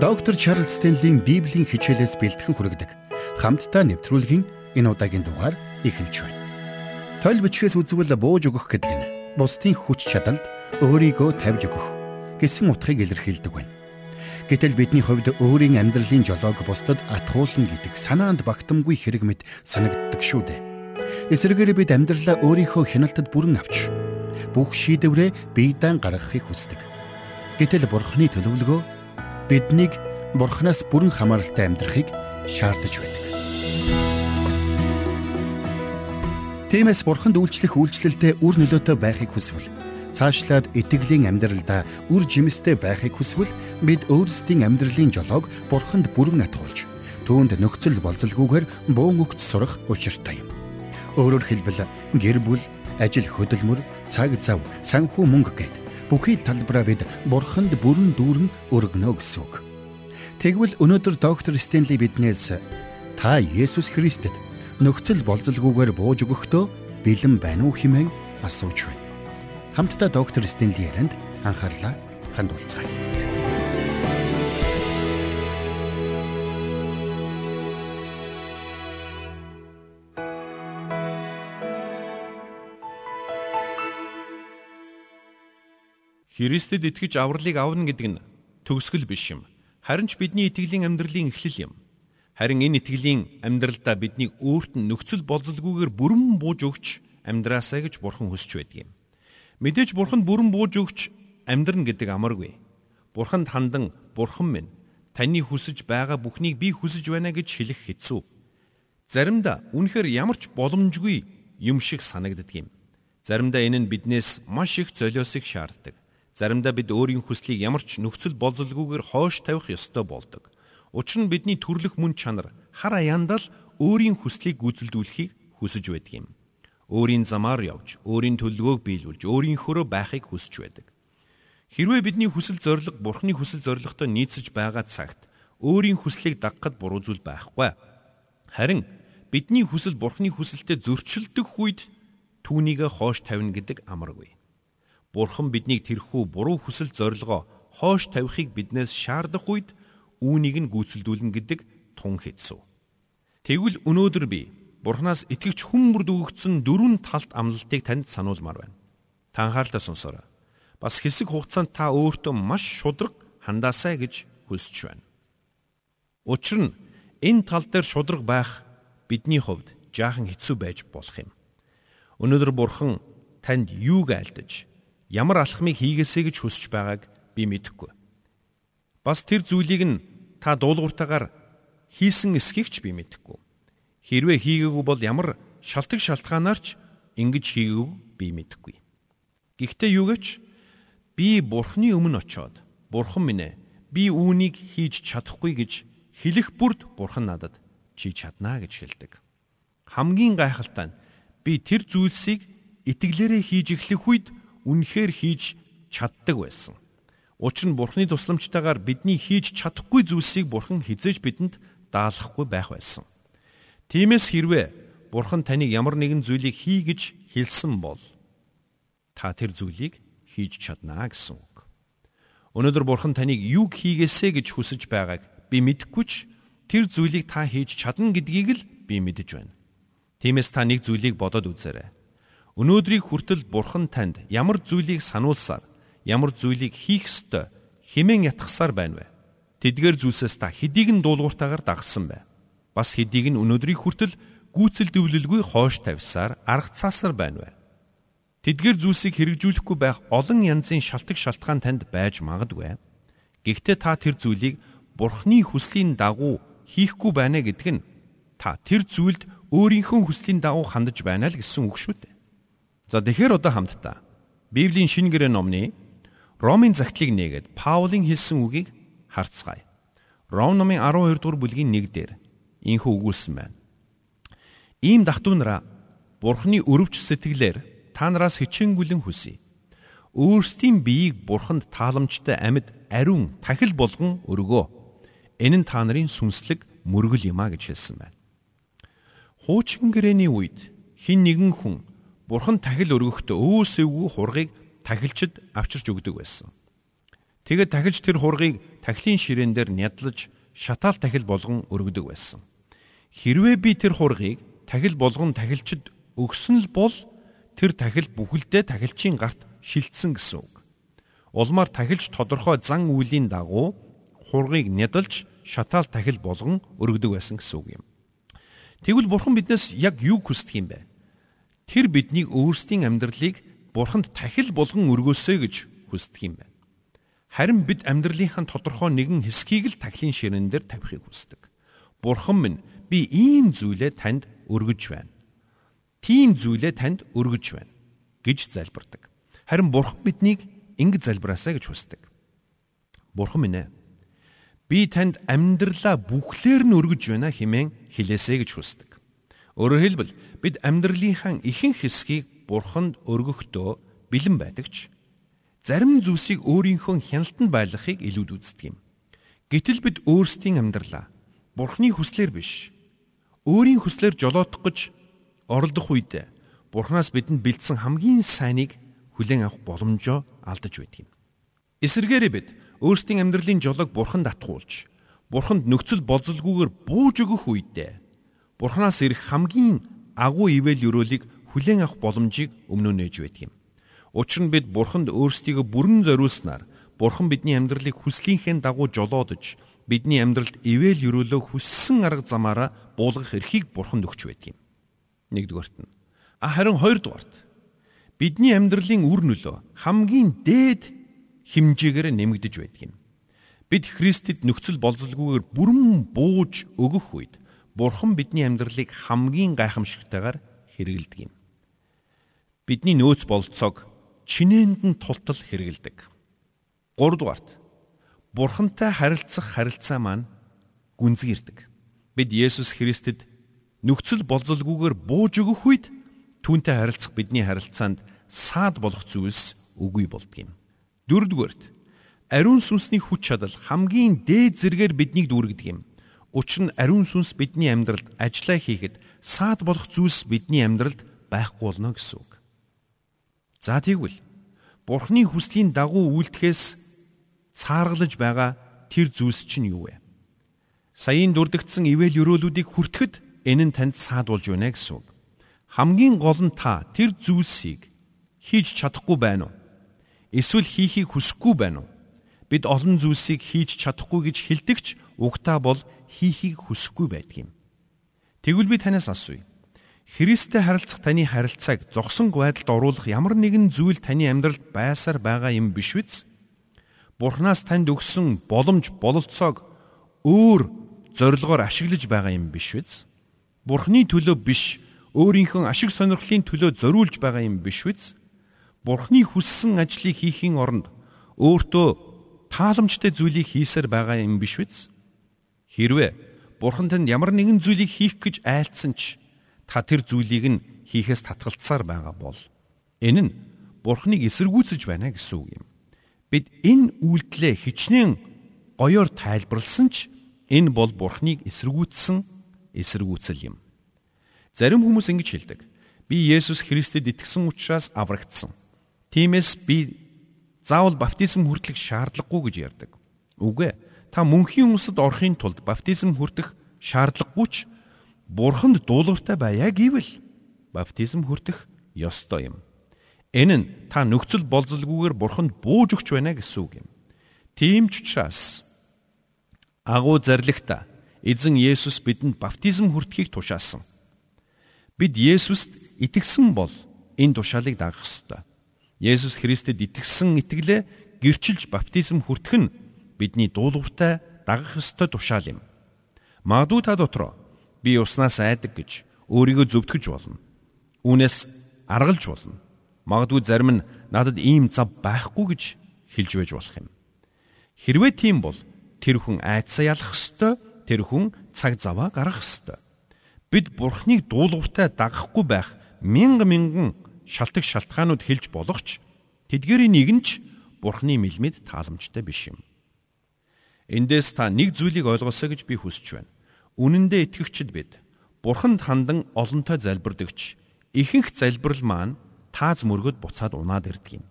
Доктор Чарлз Стенлийн Библийн хичээлээс бэлтгэн хүргэдэг хамтдаа нэвтрүүлгийн энэ удаагийн дугаар эхэлж байна. Тойл бичгээс үзвэл бууж өгөх гэдэг нь бусдын хүч чадалд өөрийгөө тавьж өгөх гэсэн утгыг илэрхийлдэг байна. Гэтэл бидний хувьд өөрийн амьдралын жолоог бусдад атгуулна гэдэг санаанд багтамгүй хэрэг мэд санагддаг шүү дээ. Эсвэргээр бид амьдралаа өөрийнхөө хяналтад бүрэн авч бүх шийдвэрээ биедан гаргахыг хүсдэг. Гэтэл Бурхны төлөвлөгөө биднийг Бурханаас бүрэн хамааралтай амьдрахыг шаардаж байдаг. Тиймээс Бурханд үйлчлэх үйлчлэлдээ үр нөлөөтэй байхыг хүсвэл цаашлаад итгэлийн амьдралдаа үр жимстэй байхыг хүсвэл бид өөрсдийн амьдралын жолоог Бурханд бүрэн атгуулж түүнд нөхцөл болцолгүйгээр буун өгч сурах учиртай юм. Өөрөөр хэлбэл гэр бүл, ажил хөдөлмөр, цаг зав, санхүү мөнгө гээд бүхий талбараа бид бурханд бүрэн дүүрэн өргөнө гэсэн үг. Тэгвэл өнөөдөр доктор Стенли биднээс та Есүс Христэд нөхцөл болзолгүйгээр бууж өгөхдөө бэлэн байна уу хэмээн асууж байна. Хамтдаа доктор Стенли ярианд анхаарлаа хандуулцгаая. Христэд итгэж авралыг авна гэдэг нь төгсгөл биш юм. Харин ч бидний итгэлийн амьдралын эхлэл юм. Харин энэ итгэлийн амьдралдаа бидний өөрт нь нөхцөл болзолгүйгээр бүрэн бууж өгч амьдраасаа гэж Бурхан хүсэж байдаг юм. Мэдээж Бурхан бүрэн бууж өгч амьдрна гэдэг амаргүй. Бурханд хандан Бурхан минь таны хүсэж байгаа бүхнийг би хүсэж байна гэж хэлэх хэцүү. Заримдаа үнэхээр ямар ч боломжгүй юм шиг санагддаг юм. Заримдаа энэ нь биднээс маш их золиосыг шаарддаг. Заримдаа бид өөрийн хүслийг ямар ч нөхцөл болзолгүйгээр хойш тавих ёстой болдог. Учир нь бидний төрлөх мөн чанар хар аяндаа л өөрийн хүслийг гүйцэлдүүлэхийг хүсэж байдаг юм. Өөрийн замаар явж, өөрийн төлөвлөгөөг биелүүлж, өөрийнхөөрөө байхыг хүсэж байдаг. Хэрвээ бидний хүсэл зориг Бурхны хүсэл зоригтой нийцэж байгаа цагт өөрийн хүслийг дагахад буруу зүйл байхгүй. Харин бидний хүсэл Бурхны хүсэлтэд зөрчилдөх үед түүнийг хоош тавина гэдэг амаргүй. Бурхан биднийг тэрхүү буруу хүсэл зорилгоо хоош тавихыг биднээс шаардах үед үүнийг нь гүйцэлдүүлнэ гэдэг тун хэцүү. Тэгвэл өнөөдөр би Бурханаас итгэвч хүн бүрд өгөгдсөн дөрвөн талт амлалтыг танд сануулмаар байна. Та анхааралтай сонсоорой. Бас хэсэг хугацаанд та өөртөө маш шудраг хандаасай гэж хүсэж байна. Учир нь энэ тал дээр шудраг байх бидний хувьд жаахан хэцүү байж болох юм. Өнөөдөр Бурхан танд юуг айлдаж ямар алхмыг хийгээсэй гэж хүсэж байгааг би мэдэхгүй. Бас тэр зүйлийг нь та дуулууртаагаар хийсэн эсхийг ч би мэдэхгүй. Хэрвээ хийгээгүй бол ямар шалтгаан шалтгаанаар ч ингэж хийгээгүй би мэдэхгүй. Гэхдээ юу гэж би бурхны өмнө очоод бурхан минь ээ би үүнийг хийж чадахгүй гэж хэлэх бүрд бурхан надад чи чаднаа гэж хэлдэг. Хамгийн гайхалтай нь би тэр зүйлсийг итгэлээрээ хийж эхлэх үед үнэхээр хийж чаддаг байсан. Учир нь Бурхны тусламжтайгаар бидний хийж чадахгүй зүйлсийг Бурхан хизээж бидэнд даалгахгүй байх байсан. Тиймээс хэрвээ Бурхан таныг ямар нэгэн зүйлийг хий гэж хэлсэн бол та тэр зүйлийг хийж чаднаа гэсэн үг. Өнөөдөр Бурхан таныг юг хийгээсэ гэж хүсэж байгааг би мэдэхгүй ч тэр зүйлийг та хийж чадна гэдгийг л би мэдэж байна. Тиймээс та нэг зүйлийг бодоод үзээрэй. Өнөөдрийг хүртэл Бурхан танд ямар зүйлийг сануулсаар, ямар зүйлийг хийх ёстой хэмээн ятгахсаар байна вэ? Тэдгээр зүйлсээс та хэдийг нь дуулууртаагаар дагсан бай. Бас хэдийг нь өнөөдрийг хүртэл гүйцэл дэвлэлгүй хоош тавьсаар арга цаасаар байна вэ? Тэдгээр зүйлсийг хэрэгжүүлэхгүй байх олон янзын шалтгаан шалтгаан танд байж магадгүй. Гэхдээ та тэр зүйлийг Бурхны хүслийн дагуу хийхгүй байна гэдг нь та тэр зүйлд өөрийнхөө хүслийн дагуу хандаж байна л гэсэн үг шүү дээ. За тэгэхээр одоо хамтдаа Библийн шинэ гэрээ номны Ромын загтлыг нээгээд Паулийн хэлсэн үгийг харцгаая. Ром номын 12 дугаар бүлгийн 1 дээр инхүү өгүүлсэн байна. Ийм дахтуунараа Бурхны өрөвч сэтгэлээр та нараас хичээнгүлэн хүсье. Өөрсдийн биеийг Бурханд тааламжтай амьд ариун тахил болгон өргөө. Энэ нь та нарын сүнслэг мөргөл юм а гэж хэлсэн байна. Хуучин гэрээний үед хин нэгэн хүн Бурхан тахил өргөхдөө өөсөөгөө хургийг тахилчид авчирч өгдөг байсан. Тэгээд тахилч тэр хургийг тахилын ширээн дээр нядлаж шатаал тахил болгон өргөдөг байсан. Хэрвээ би тэр хургийг тахил болгон тахилчид өгсөн л бол тэр тахил бүхэлдээ тахилчийн гарт шилтсэн гэсэн үг. Улмаар тахилч тодорхой зан үйлийн дагуу хургийг нядалж шатаал тахил болгон өргөдөг байсан гэсэн үг юм. Тэгвэл бурхан биднээс яг юу хүсдэг юм бэ? Тэр биднийг өөрсдийн амьдралыг бурханд тахил болгон өргөөсэй гэж хүсдэг юм байна. Харин бид амьдралынхаа тодорхой нэгэн хэсгийг л тахилын ширээн дээр тавихыг хүсдэг. Бурхан минь би ийм зүйлээ танд өргөж байна тийм зүйлээ танд өргөж байна гэж залбирдаг. Харин Бурхан биднийг ингэж залбираасаа гэж хүсдэг. Бурхан минь ээ. Би танд амьдралаа бүхлээр нь өргөж байна хэмээн хэлээсэй гэж хүсдэг. Өөрөөр хэлбэл бид амьдралынхаа ихэнх хэсгийг Бурханд өргөхдөө бэлэн байдагч зарим зүйлсийг өөрийнхөө хяналтанд байлгахыг илүүд үздэг юм. Гэтэл бид өөрсдийн амьдралаа Бурхны хүслээр биш өөрийн хүслээр жолоодох гэж оролдох үед Бурханаас бидэнд бэлдсэн хамгийн сайныг хүлээн авах боломжоо алдаж байдаг юм. Эсвэргээрээ бид өөрсдийн амьдралын жолоог Бурханд атгуулж, Бурханд нөхцөл болзолгүйгээр бууж өгөх үедээ Бурханаас ирэх хамгийн агуу ивэл өрөөлийг хүлээн авах боломжийг өмнөө нээж байдаг юм. Учир нь бид Бурханд өөрсдийгөө бүрэн зориулснаар Бурхан бидний амьдралыг хүслийнхээ дагуу жолоодож бидний амьдралд ивэл өрөөлөө хүссэн арга замаараа буулгах эрхийг Бурханд өгч байдаг юм. Нэгдүгээрт нь. Харин хоёрдугаарт бидний амьдралын үр нөлөө хамгийн дээд хэмжээгээр нэмэгдэж байдаг юм. Бид Христэд нөхцөл болзолгүйгээр бүрэн бууж өгөх үед Бурхан бидний амьдралыг хамгийн гайхамшигтайгаар хэрэгэлдэг юм. Бидний нөөц болцоог чинээнд нь тултал хэрэгэлдэг. 3 дугаарт Бурхантай харилцах харилцаа маань гүнзгийрдэг. Бид Есүс Христэд нөхцөл болзолгүйгээр бууж өгөх үед түүнтэй харилцах бидний харилцаанд саад болох зүйлс үгүй болдгийм. Дөрөвдүгээрт ариун сүнсний хүч чадал хамгийн дээд зэргээр биднийг дүүргэдэг юм. Учир нь ариун сүнс бидний амьдралд ажиллаа хийхэд саад болох зүйлс бидний амьдралд байхгүй болно гэсэн үг. За тэгвэл Бурхны хүслийн дагуу үйлдэхээс цааргалж байгаа тэр зүйлс чинь юу вэ? Саяын дүрдэгдсэн ивэл өрөөлүүдийг хүртэхэд энэ нь танд саадуулж байна гэсэн үг. Хамгийн гол нь та тэр зүйлсийг хийж чадахгүй байна уу? Эсвэл хийхийг хүсэхгүй байна уу? Бид олон зүйлсийг хийж чадахгүй гэж хэлдэгч угтаа бол хийхийг хүсэхгүй байдаг юм. Тэгвэл би танаас асууя. Христтэй харилцах таны харилцааг зогсон байдалд оруулах ямар нэгэн зүйл таны амьдралд байсаар байгаа юм биш үз? Бурханаас танд өгсөн боломж бололцоог өөр зорилгоор ашиглаж байгаа юм биш үз? Бурхны төлөө биш өөрийнхөө ашиг сонирхлын төлөө зориулж байгаа юм биш үз? Бурхны хүссэн ажлыг хийхийн оронд өөртөө тааламжтай зүйлийг хийсээр байгаа юм биш үз? Хэрвээ Бурхан танд ямар нэгэн зүйлийг хийх гэж айлцсан ч та тэр зүйлийг нь хийхээс татгалцсаар байгаа бол энэ нь Бурхныг эсэргүүцэж байна гэсэн үг юм. Бид энэ үйлдэлээ хичнээн гоёор тайлбарлсан ч энэ бол Бурхныг эсэргүүцсэн эсэргүүцэл юм. Зарим хүмүүс ингэж хэлдэг. Би Есүс Христэд итгэсэн учраас аврагдсан. Тиймээс би заавал баптизм хүртэх шаардлагагүй гэж ярьдаг. Үгүй ээ. Та мөнхийн өмсөд орохын тулд баптизм хүртэх шаардлагагүй ч Бурханд дуулууртай байя гэвэл баптизм хүртэх ёстой юм. Энэ нь та нөхцөл болзолгүйгээр Бурханд бууж өгч байна гэсэн үг юм. Тийм ч учраас агуу зарлагта эзэн Есүс бидэнд баптизм хүртхийг тушаасан. Бид Есүст итгэсэн бол энэ тушаалыг дагах ёстой. Есүс Христэд итгэсэн итгэлээ гэрчилж баптизм хүртэх нь бидний дуулууртай дагах ёстой тушаал юм. Магадгүй та дотроо би уснаас айдаг гэж өөрийгөө зөвтгөж болно. Үүнээс аргалж болно. Магадгүй зарим нь надад ийм зав байхгүй гэж хэлж байж болох юм. Хэрвээ тийм бол тэр хүн айдсаа ялах ёстой тэр хүн цаг заваа гаргах ёстой. Бид Бурхныг дуулууртай дагахгүй байх мянга мянган шалтгаан шалтгаанууд хэлж болох ч тэдгээрийн нэг нь ч Бурхны мэлмэд тааламжтай биш юм. Эндээс та нэг зүйлийг ойлгосоо гэж би хүсэж байна. Үнэн дээр итгэгчд бид Бурханд хандан олонтой залбирдагч ихэнх залбирал маань тааз мөргөд буцаад унаад ирдэг юм.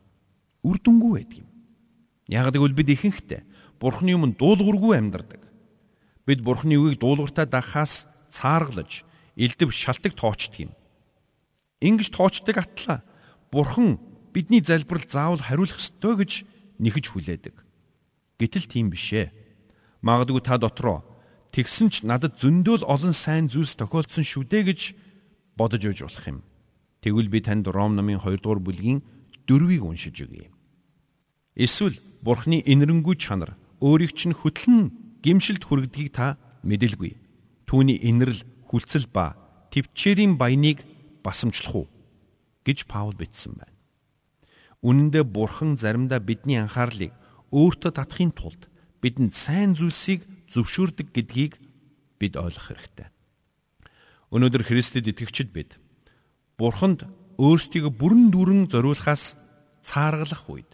Үр дүнгүй байдаг юм. Яг гэвэл бид ихэнхдээ Бурхны өмнө дуулуургүй амьдардаг. Бид Бурхны үгийг дуулууртаа дагахаас цааргалж, элдв шалтак тоочдөг юм. Ингиж тоочдөг атлаа Бурхан бидний залбирал заавал хариулах ёстой гэж нэхэж хүлээдэг. Гэтэл тийм биш ээ. Магадгүй та дотроо тэгсэн ч надад зөндөөл олон сайн зүйлс тохиолдсон шүү дээ гэж бодож өгж болох юм. Тэгвэл би танд Ром номын 2 дугаар бүлгийн 4-ийг уншиж өгье. Эсвэл Бурхны инэрэнгүй чанар өөрийг чинь хөтлөн гимшилд хүргэдгийг та мэдэлгүй. Түүний инэрл хүлцэл ба төвчээрийн баяныг басамжлах уу гэж Паул бичсэн байна. Үнэн дээр Бурхан заримдаа бидний анхаарлыг өөртөө татахын тулд бидэнд сайн зүйлсийг зөвшөөрдөг гэдгийг бид ойлгох хэрэгтэй. Өнөөдөр Христэд итгэгчид бид Бурханд өөрсдийгөө бүрэн дүүрэн зориулахаас цааргалах үед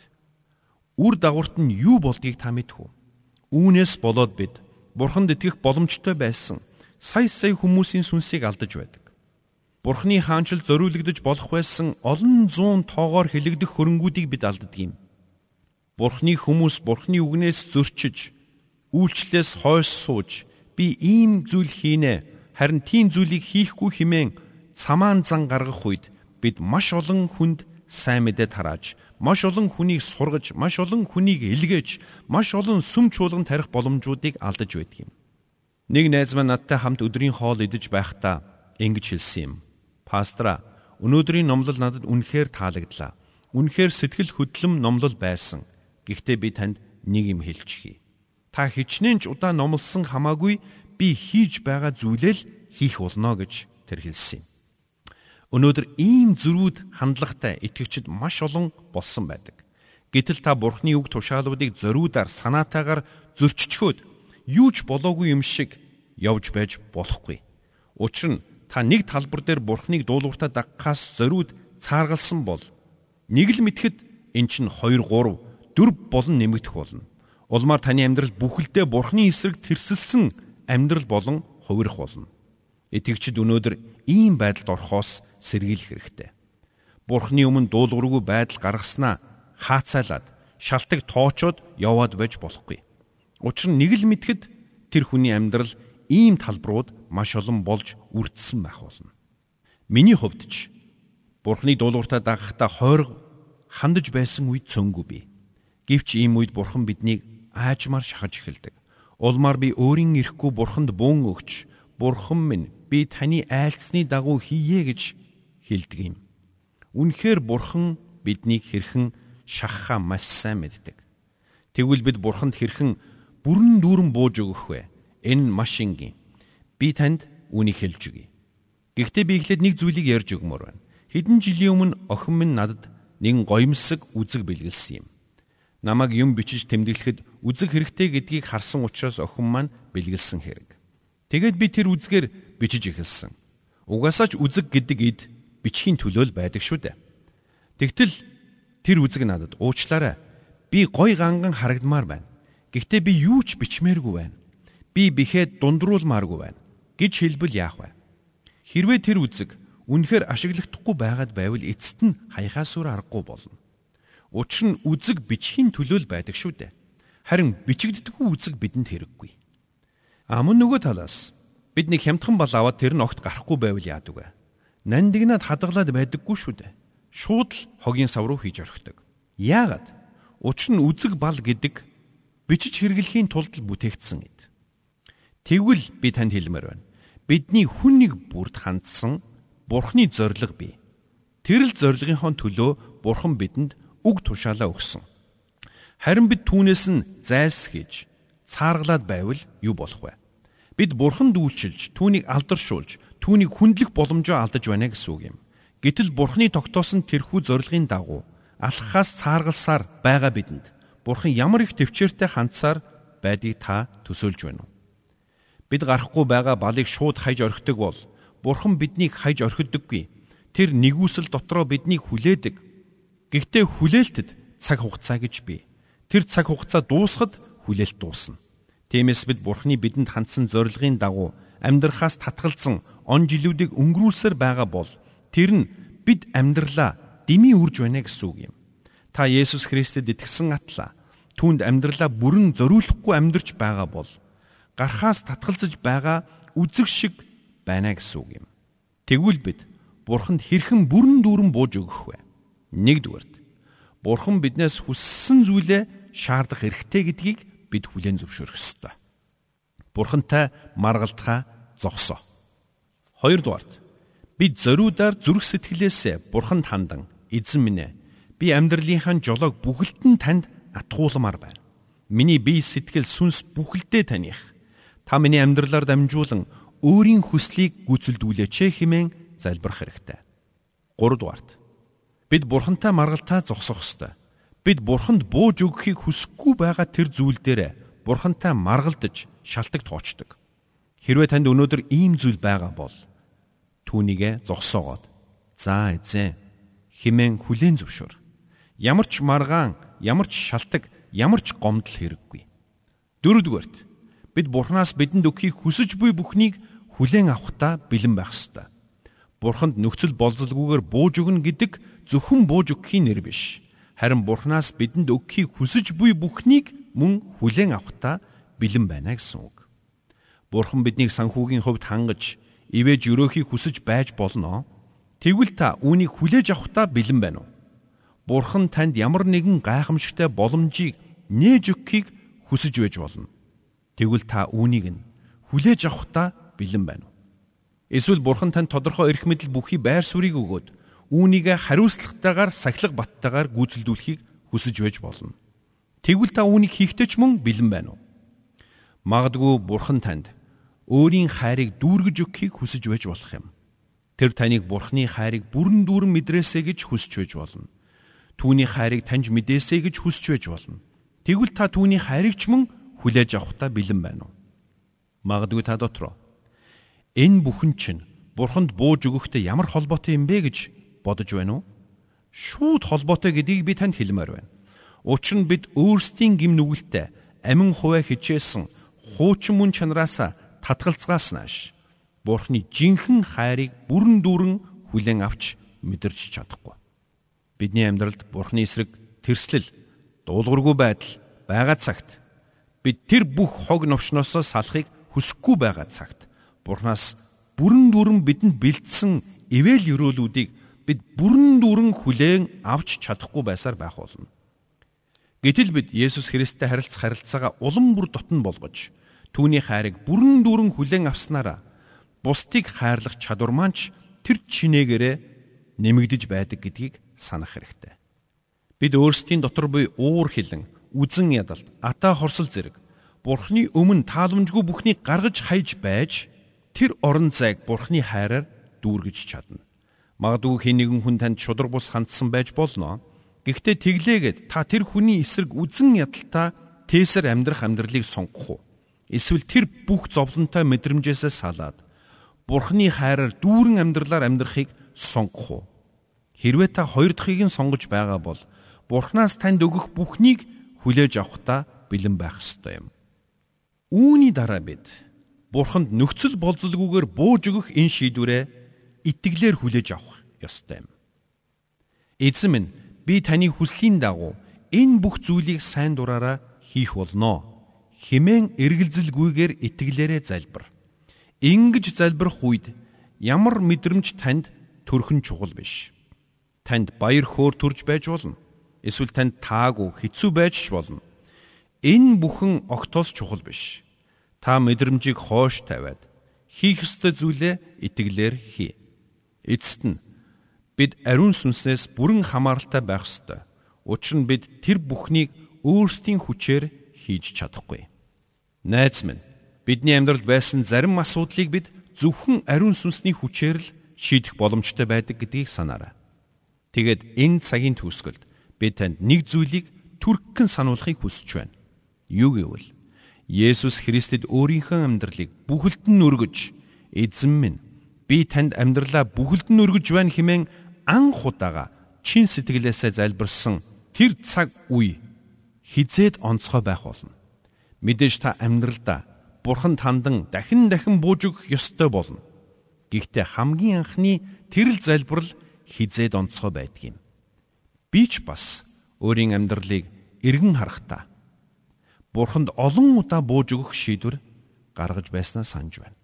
үр дагаварт нь юу болдгийг та мэдхүү. Үүнээс болоод бид Бурханд итгэх боломжтой байсан сая сая хүмүүсийн сүнсийг алдаж байдаг. Бурхны хаанчил зориулагдж болох байсан олон зуун тоогоор хилэгдэх хөрөнгүүдийг бид алддаг юм. Бурхны хүмүүс Бурхны үгнээс зөрчиж, үйлчлээс хойш сууж, би ийм зүйл хийнэ, харин тийм зүйлийг хийхгүй хэмээн цамаан зан гаргах үед бид маш олон хүнд сайн мэдээ тарааж, маш олон хүнийг сургаж, маш олон хүнийг илгээж, маш олон сүм чуулган тарих боломжуудыг алдаж байдаг юм. Нэг найз маань надтай хамт өдрийн хоол идэж байхдаа ингэж хэлсэн юм. Пастора, өнөөдрийн номлол надад үнэхээр таалагдлаа. Үнэхээр сэтгэл хөдлөм номлол байсан. Гэхдээ би танд нэг юм хэлчихье. Та хичнээн ч удаа номлосон хамаагүй би хийж байгаа зүйлэл хийх болно гэж тэр хэлсэн юм. Өнөөдөр ийм зөрүүд хандлагатай итгэгчид маш олон болсон байдаг. Гэтэл та Бурхны үг тушаалуудыг зориудаар санаатаагаар зөрчичхөөд юу ч болоогүй юм шиг явж байж болохгүй. Учир нь та нэг талбар дээр Бурхныг дуулууртаа дагахаас зориуд цааргалсан бол нэг л мэтгэд эн чинь 2 3 4 болон нэмэгдэх болно. Улмаар таны амьдрал бүхэлдээ Бурхны эсрэг тэрсэлсэн амьдрал болон хувирах болно. Итгэгчид өнөөдөр ийм байдалд орохоос сэргийлэх хэрэгтэй. Бурхны өмнө дуулуургүй байдал гаргаснаа хаацайлаад шалтак тоочоод яваад байж болохгүй. Учир нь нэг л мэдхэд тэр хүний амьдрал ийм талбарууд маш олон болж үрдсэн байх болно. Миний хувьд ч Бурхны дуулууртаа дагахтаа хойрог хандаж байсан үед цөнгүү би. Гэвч ийм үед Бурхан биднийг аажмаар шахаж эхэлдэг. Улмаар би өөрийн эрэхгүй Бурханд бөөн өгч Бурхан минь би таны айлцсны дагуу хийе гэж хэлдэг юм. Үнэхээр бурхан биднийг хэрхэн шахахаа маш сайн мэддэг. Тэгвэл бид бурханд хэрхэн бүрэн дүүрэн бууж өгөх вэ? Энэ маш энгийн. Би танд үнийг хэлж өгье. Гэхдээ би эхлээд нэг зүйлийг ярьж өгмөр байна. Хэдэн жилийн өмнө охин минь надад нэгэн гоёмсог үзэг бэлгэлсэн юм. Намаг юм бичиж тэмдэглэхэд үзэг хэрэгтэй гэдгийг харсан учраас охин маань бэлгэлсэн хэрэг. Тэгэд би тэр үзгээр бичиж эхэлсэн. Угаасаа ч үзэг гэдэг ид бичхийн төлөө л байдаг шүү дээ. Тэгтэл тэр үзэг надад уучлаарай. Би гой ганган харагдмаар байна. Гэхдээ би юу ч бичмээргүй байна. Би бихэд дундруулмааргүй байна гэж хэлбэл яах вэ? Хэрвээ тэр үзэг үнэхээр ашиглахдаггүй байгаад байвал эцэст нь хаяхаасуур аргагүй болно. Учир нь үзэг бичхийн төлөө л байдаг шүү дээ. Харин бичигддэггүй үзэг бидэнд хэрэггүй. А мөн нөгөө талаас Бид нэг хямдхан бол аваад тэр нь огт гарахгүй байвал яадаг вэ? Нандинаад хадгалаад байдаггүй шүү дээ. Шууд л хогийн сав руу хийж орхидог. Яагаад? Учир нь үзэг бал гэдэг бичиж хэрэглэхийн тулд бүтээгдсэн гэд. Тэгвэл би танд хэлмээр байна. Бидний хүн нэг бүрд хандсан Бурхны зориг бий. Тэр л зоригынхон төлөө Бурхан бидэнд үг тушаалаа өгсөн. Харин бид түүнээс нь зайлсхийж цааргалаад байвал юу болох вэ? Бид бурханд үйлчилж, түүнийг алдаршуулж, түүнийг хүндлэх боломжоо алдаж байна гэсэн үг юм. Гэтэл бурхны тогтоосон тэрхүү зорилгын дагуу алхахаас цааргалсаар байгаа бидэнд бурхан ямар их төвчээртэй хандсаар байдгийг та төсөөлж байна уу? Бид гарахгүй байгаа балыг шууд хайж орхидог бол бурхан биднийг хайж орхидоггүй. Тэр нэгүсэл дотроо биднийг хүлээдэг. Гэхдээ хүлээлтэд цаг хугацаа гэж бий. Тэр цаг хугацаа дуусахад хүлээлт дуусна. Тиймээс бид Бурхны бидэнд хандсан зорилгын дагуу амьдрахаас татгалзан он жилүүдийг өнгөрүүлсээр байгаа бол тэр нь бид амьдралаа дими үрж байна гэсэн үг юм. Та Есүс Христэд итгэсэн атлаа түүнд амьдралаа бүрэн зориулахгүй амьдарч байгаа бол гархаас татгалзаж байгаа үзэг шиг байна гэсэн үг юм. Тэгвэл бид Бурханд хэрхэн бүрэн дүүрэн бууж өгөх вэ? Нэгдүгээрт Бурхан биднээс хүссэн зүйлээ шаардах эрхтэй гэдгийг бид хүлээн зөвшөөрөх ёстой. Бурхантай маргалдахаа зогсоо. Хоёрдугаарт бид зориудаар зүрх сэтгэлээсээ Бурханд хандан эзэн минь ээ би амьдралынхаа жолоог бүхэлдэн танд атгууламар байна. Миний бие сэтгэл сүнс бүхэлдээ таних. Та миний амьдралаар дамжуулан өөрийн хүслийг гүйцэлдүүлээч хэмээн залбирах хэрэгтэй. 3 дугаарт бид бурхантай маргалтаа зогсох ёстой. Бид бурханд бууж өгөхийг хүсэхгүй байгаа тэр зүйл дээр бурхантай маргалдаж шалтак тоочдог. Хэрвээ танд өнөөдөр ийм зүйл байгаа бол түүнийгэ зогсоогоод за эзэн химэн хүлээн зөвшөөр. Ямар ч маргаан, ямар ч шалтак, ямар ч гомдол хэрэггүй. Дөрөвдүгээрт бид Бурханаас бидэнд өгөхийг хүсэж буй бүхнийг хүлээн авахдаа бэлэн байх ёстой. Бурханд нөхцөл болзолгүйгээр бууж өгнө гэдэг зөвхөн бууж өгөхийн нэр биш. Харин Бурханаас бидэнд өгөхийг хүсэж буй бүхнийг мөн хүлээн авахдаа бэлэн байна гэсэн үг. Бурхан биднийг санхүүгийн хувьд хангаж ивэж өрөөхийг хүсэж байж болно. Тэгвэл та үүнийг хүлээж авахдаа бэлэн байна уу? Бурхан танд ямар нэгэн гайхамшигтай боломжийг нээж өгөхийг хүсэж байж болно. Тэгвэл та үүнийг нь хүлээж авахдаа бэлэн байна уу? Эсвэл Бурхан танд тодорхой эрх мэдэл бүхий байр суурийг өгөөд үүнийг хариуцлагатайгаар сахилга баттайгаар гүйцэлдүүлэхийг хүсэж байж болно. Тэгвэл та үүнийг хийхдээ ч мөн бэлэн байна уу? Магадгүй Бурхан танд өөрийн хайрыг дүүргэж өгөхийг хүсэж байж болох юм. Тэр таныг Бурхны хайрыг бүрэн дүүрэн мэдрээсэй гэж хүсэж байж болно. Түүний хайрыг таньж мэдээсэй гэж хүсэж байж болно. Тэгвэл та түүний хайрыг ч мөн хүлээж авахтаа бэлэн байна уу? Магадгүй та дотроо энэ бүхэн чинь Бурханд бууж өгөхтэй ямар холбоотой юм бэ гэж бодож байна уу? Шууд холбоотой гэдгийг би танд хэлмээр байна. Учир нь бид өөрсдийн гим нүгэлтэй амин хуваа хичээсэн хуучин мөн чанараасаа татгалцгаас нааш Бурхны жинхэнэ хайрыг бүрэн дүүрэн хүлээн авч мэдэрч чадахгүй. Бидний амьдралд Бурхны эсрэг тэрслэл, дуулуургүй байдал байгаа цагт бид тэр бүх хог новшноосоо салахыг хүсэхгүй байгаа цагт Бурханаас бүрэн дүүрэн бидэнд бэлдсэн ивэл өрөөлүүдийг бид бүрэн дүүрэн хүлээн авч чадахгүй байсаар байх болно. Гэтэл бид Есүс Христтэй харилцах харилцаагаа улам бүр дотн болгож түүний хайрыг бүрэн дүүрэн хүлээн авснараа бусдыг хайрлах чадвар маань ч тэр чинээгээрээ нэмэгдэж байдаг гэдгийг санах хэрэгтэй. Бид өөрсдийн дотор буй уур хилэн, үзен ядалт, ата хорсол зэрэг Бурхны өмнө тааламжгүй бүхнийг гаргаж хайж байж тэр орон зайг Бурхны хайраар дүүргэж чадна. Магадгүй хэн нэгэн хүн танд шудраг бус хандсан байж болно. Гэхдээ тэглээгээд та тэр хүний эсрэг үзен ядалтаа тээсэр амьдрах амьдралыг сонгох уу? Эсвэл тэр бүх зовлонтой мэдрэмжээсээ салаад Бурхны хайраар дүүрэн амьдралаар амьдрахыг сонгох уу? Хэрвээ та хоёр дахьыг нь сонгож байгаа бол Бурхнаас танд өгөх бүхнийг хүлээж авахдаа бэлэн байх ёстой юм. Үүний дараа бид Бурханд нөхцөл болзолгүйгээр бууж өгөх энэ шийдвэрээ итгэлээр хүлээж авах ёстой юм. Эзэн минь би таны хүслийн дагуу энэ бүх зүйлийг сайн дураараа хийх болно химэн эргэлзэлгүйгээр итгэлээрээ залбир. Ингиж залбирх үед ямар мэдрэмж танд төрхөн чухал биш. Танд баяр хөөр төрж байж болно. Эсвэл танд таагүй хэцүү байж болно. Энэ бүхэн огтоос чухал биш. Та мэдрэмжийг хоош тавиад хийх ёстой зүйлээ итгэлээр хий. Эцэст нь бид ариун сүнснээс бүрэн хамааралтай байх ёстой. Учир нь бид тэр бүхнийг өөрсдийн хүчээр хийж чадахгүй. Найз минь бидний амьдралд байсан зарим асуудлыг бид зөвхөн ариун сүнсний хүчээр л шийдэх боломжтой байдаг гэдгийг санаарай. Тэгэд энэ цагийн төгсгөлд би танд нэг зүйлийг түргэн сануулахыг хүсэж байна. Юу гэвэл Есүс Христэд өөрийнхөө амьдралыг бүхэлд нь өргөж эзэн минь би танд амьдралаа бүхэлд нь өргөж байна хэмээн анх удаага чин сэтгэлээсээ залбирсан тэр цаг үе хизээд онцгой байх болно. Мэдээж та амьдралдаа бурханд хандан дахин дахин бууж өгөх ёстой болно. Гэхдээ хамгийн анхны тэрл залбирал хизээд онцгой байдаг юм. Би ч бас өөрийн амьдралыг эргэн харахтаа Бурханд олон удаа бууж өгөх шийдвэр гаргаж байснаа санаж байна.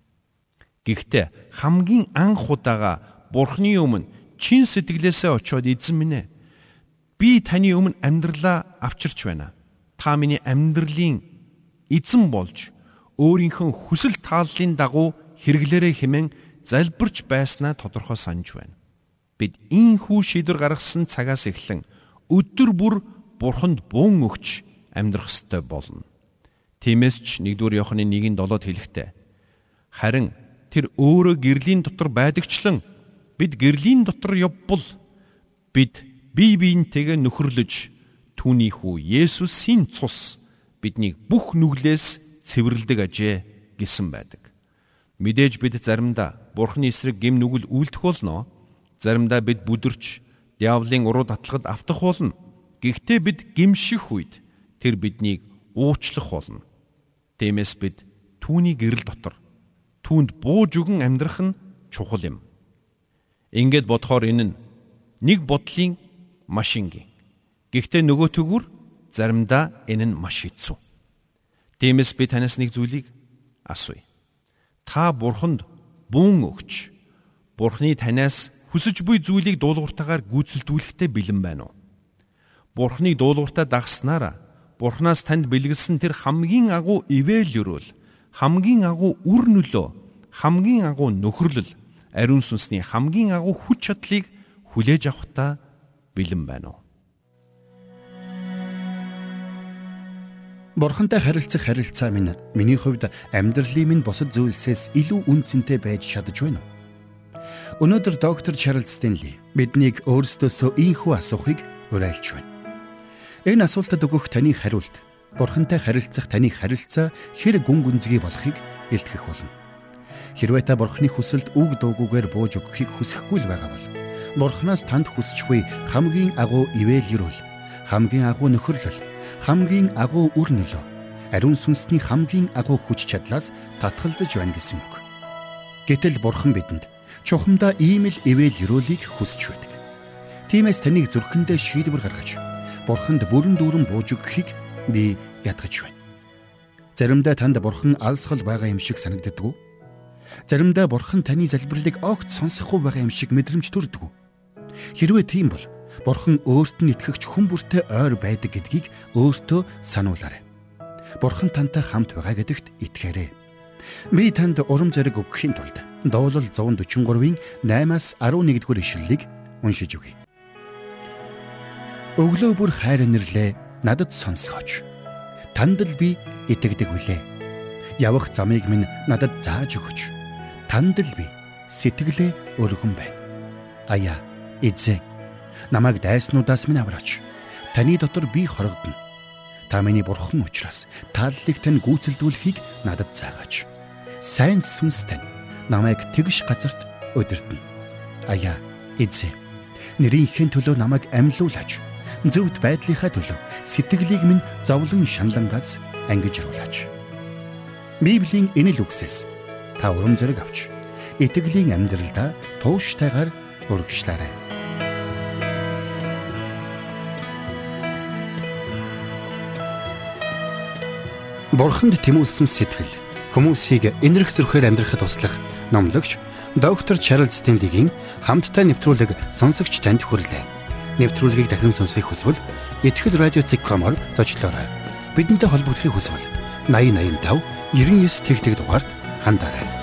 Гэхдээ хамгийн анх удаага Бурхны өмнө чин сэтгэлээсээ очиод эзэн минь ээ би таны өмнө амьдралаа авчирч байна. Та миний амьдралын эзэн болж өөрийнхөө хүсэл тааллын дагуу хэрэглээрэ хэмээн залбирч байснаа тодорхой санаж байна. Бид ийхүү шийдвэр гаргасан цагаас эхлэн өдөр бүр бурханд бөөн өгч амьдрах ёстой болно. Тиймээс ч 1-р Иохны 1-7-д хэлэхдээ харин тэр өөрөө гэрлийн дотор байдагчлан бид гэрлийн дотор явбал бид бие биентэйгээ нөхөрлөж түүний хүү Есүсийн цус биднийг бүх нүглээс цэвэрлдэг ажээ гэсэн байдаг. Мэдээж бид заримдаа Бурхны эсрэг гим нүгэл үйлдэх болно. Заримдаа бид бүдэрч диавлын уруу татлагад автах болно. Гэхдээ бид гимших үед тэр биднийг уучлах болно. Тиймээс бид түүний гэрэл дотор түүнд бууж өгөн амьдрах нь чухал юм. Ингээд бодохоор энэ нь нэг бодлын маш энгийн. Гэхдээ нөгөө төгөр заримдаа энэ нь маш хэцүү. Тиймээс би танаас нэг зүйлийг асууя. Та бурханд бүүн өгч бурхны танаас хүсэж буй зүйлийг дуулууртаагаар гүйцэлдүүлэхдээ бэлэн байна уу? Бурхны дуулууртаа дагснараа Бурханаас танд бэлгэлсэн тэр хамгийн агуу ивэл юрүүл хамгийн агуу үр нөлөө хамгийн агуу нөхөрлөл ариун сүнсний хамгийн агуу хүч чадлыг хүлээж авахтаа бэлэн байна уу? Бурхантай харилцах харилцаа минь миний хувьд амьдралын минь бусад зүйлсээс илүү үнцэнтэй байж чадж байна уу? Өнөөдөр доктор Чарлз Стенли биднийг өөрсдөөсөө ийхүү асуухыг уриалж байна. Энэ асуултад өгөх таны хариулт Бурхантай харилцах таны харилцаа хэр гүн гүнзгий болохыг илтгэх болно. Хэрвээ та Бурханы хүсэлд үг дуугүйгээр бууж өгөхийг хүсэхгүй л байгаа бол Бурханаас танд хүсч буй хамгийн агуу ивэл юрэл, хамгийн агуу нөхөрлөл, хамгийн агуу үр нөлөө, ариун сүнсний хамгийн агуу хүч чадлаас татгалзаж байна гэсэн үг. Гэтэл Бурхан бидэнд чухамдаа ийм л ивэл юрэлийг хүсч байдаг. Тиймээс таныг зүрхэндээ шийдвэр гаргаж бурханд бүрэн дүүрэн бууж өгөхийг би ядгаж байна. Заримдаа танд бурхан алсгал байгаа юм шиг санагддаг уу? Заримдаа бурхан таны залбирлыг огт сонсохгүй байгаа юм шиг мэдрэмж төрдөг? Хэрвээ тийм бол бурхан өөрт нь итгэгч хүн бүртээ ойр байдаг гэдгийг өөртөө сануулаарай. Бурхан тантай хамт байгаа гэдэгт итгээрэй. Би танд урам зориг өгөхийн тулд Дуулал 143-ийн 8-аас 11-р ишлэлийг уншиж өгье. Өглөө бүр хайр нэрлээ надад сонсгооч. Танд л би итгэдэг үлээ. Явах замыг минь надад зааж өгөөч. Танд л би сэтгэлээ өргөн байна. Аяа эзэн намайг дайснуудаас минь авраач. Таны дотор би хорогдно. Та миний бурхан учраас тааллыг тань гүйцэлдүүлэхийг надад заагаач. Сайн сүнс тань намайг тэгш газарт удирдна. Аяа эзэн нэрийнхээ төлөө намайг амьлуулаач зөвхт байдлынхаа төлөө сэтгэлийг минь зовлон шаналнгаас ангижруулаач. Библийн энэ л үгсээс та урам зориг авч итгэлийн амьдралдаа тууштайгаар үргэлжлээрэй. Бурханд тэмүүлсэн сэтгэл хүмүүсийг энэрх зөрхөөр амьдрахад туслах номлогч доктор Чарлз Стенлигийн хамттай нэвтрүүлэг сонсогч танд хүрэлээ нэвтрүүлгийг дахин сонсохыг хүсвэл ихтгэл радиоцик.com-оор зочлоорой. Бидэнтэй холбогдохыг хүсвэл 8085 99 тэгтэг дугаард 한달에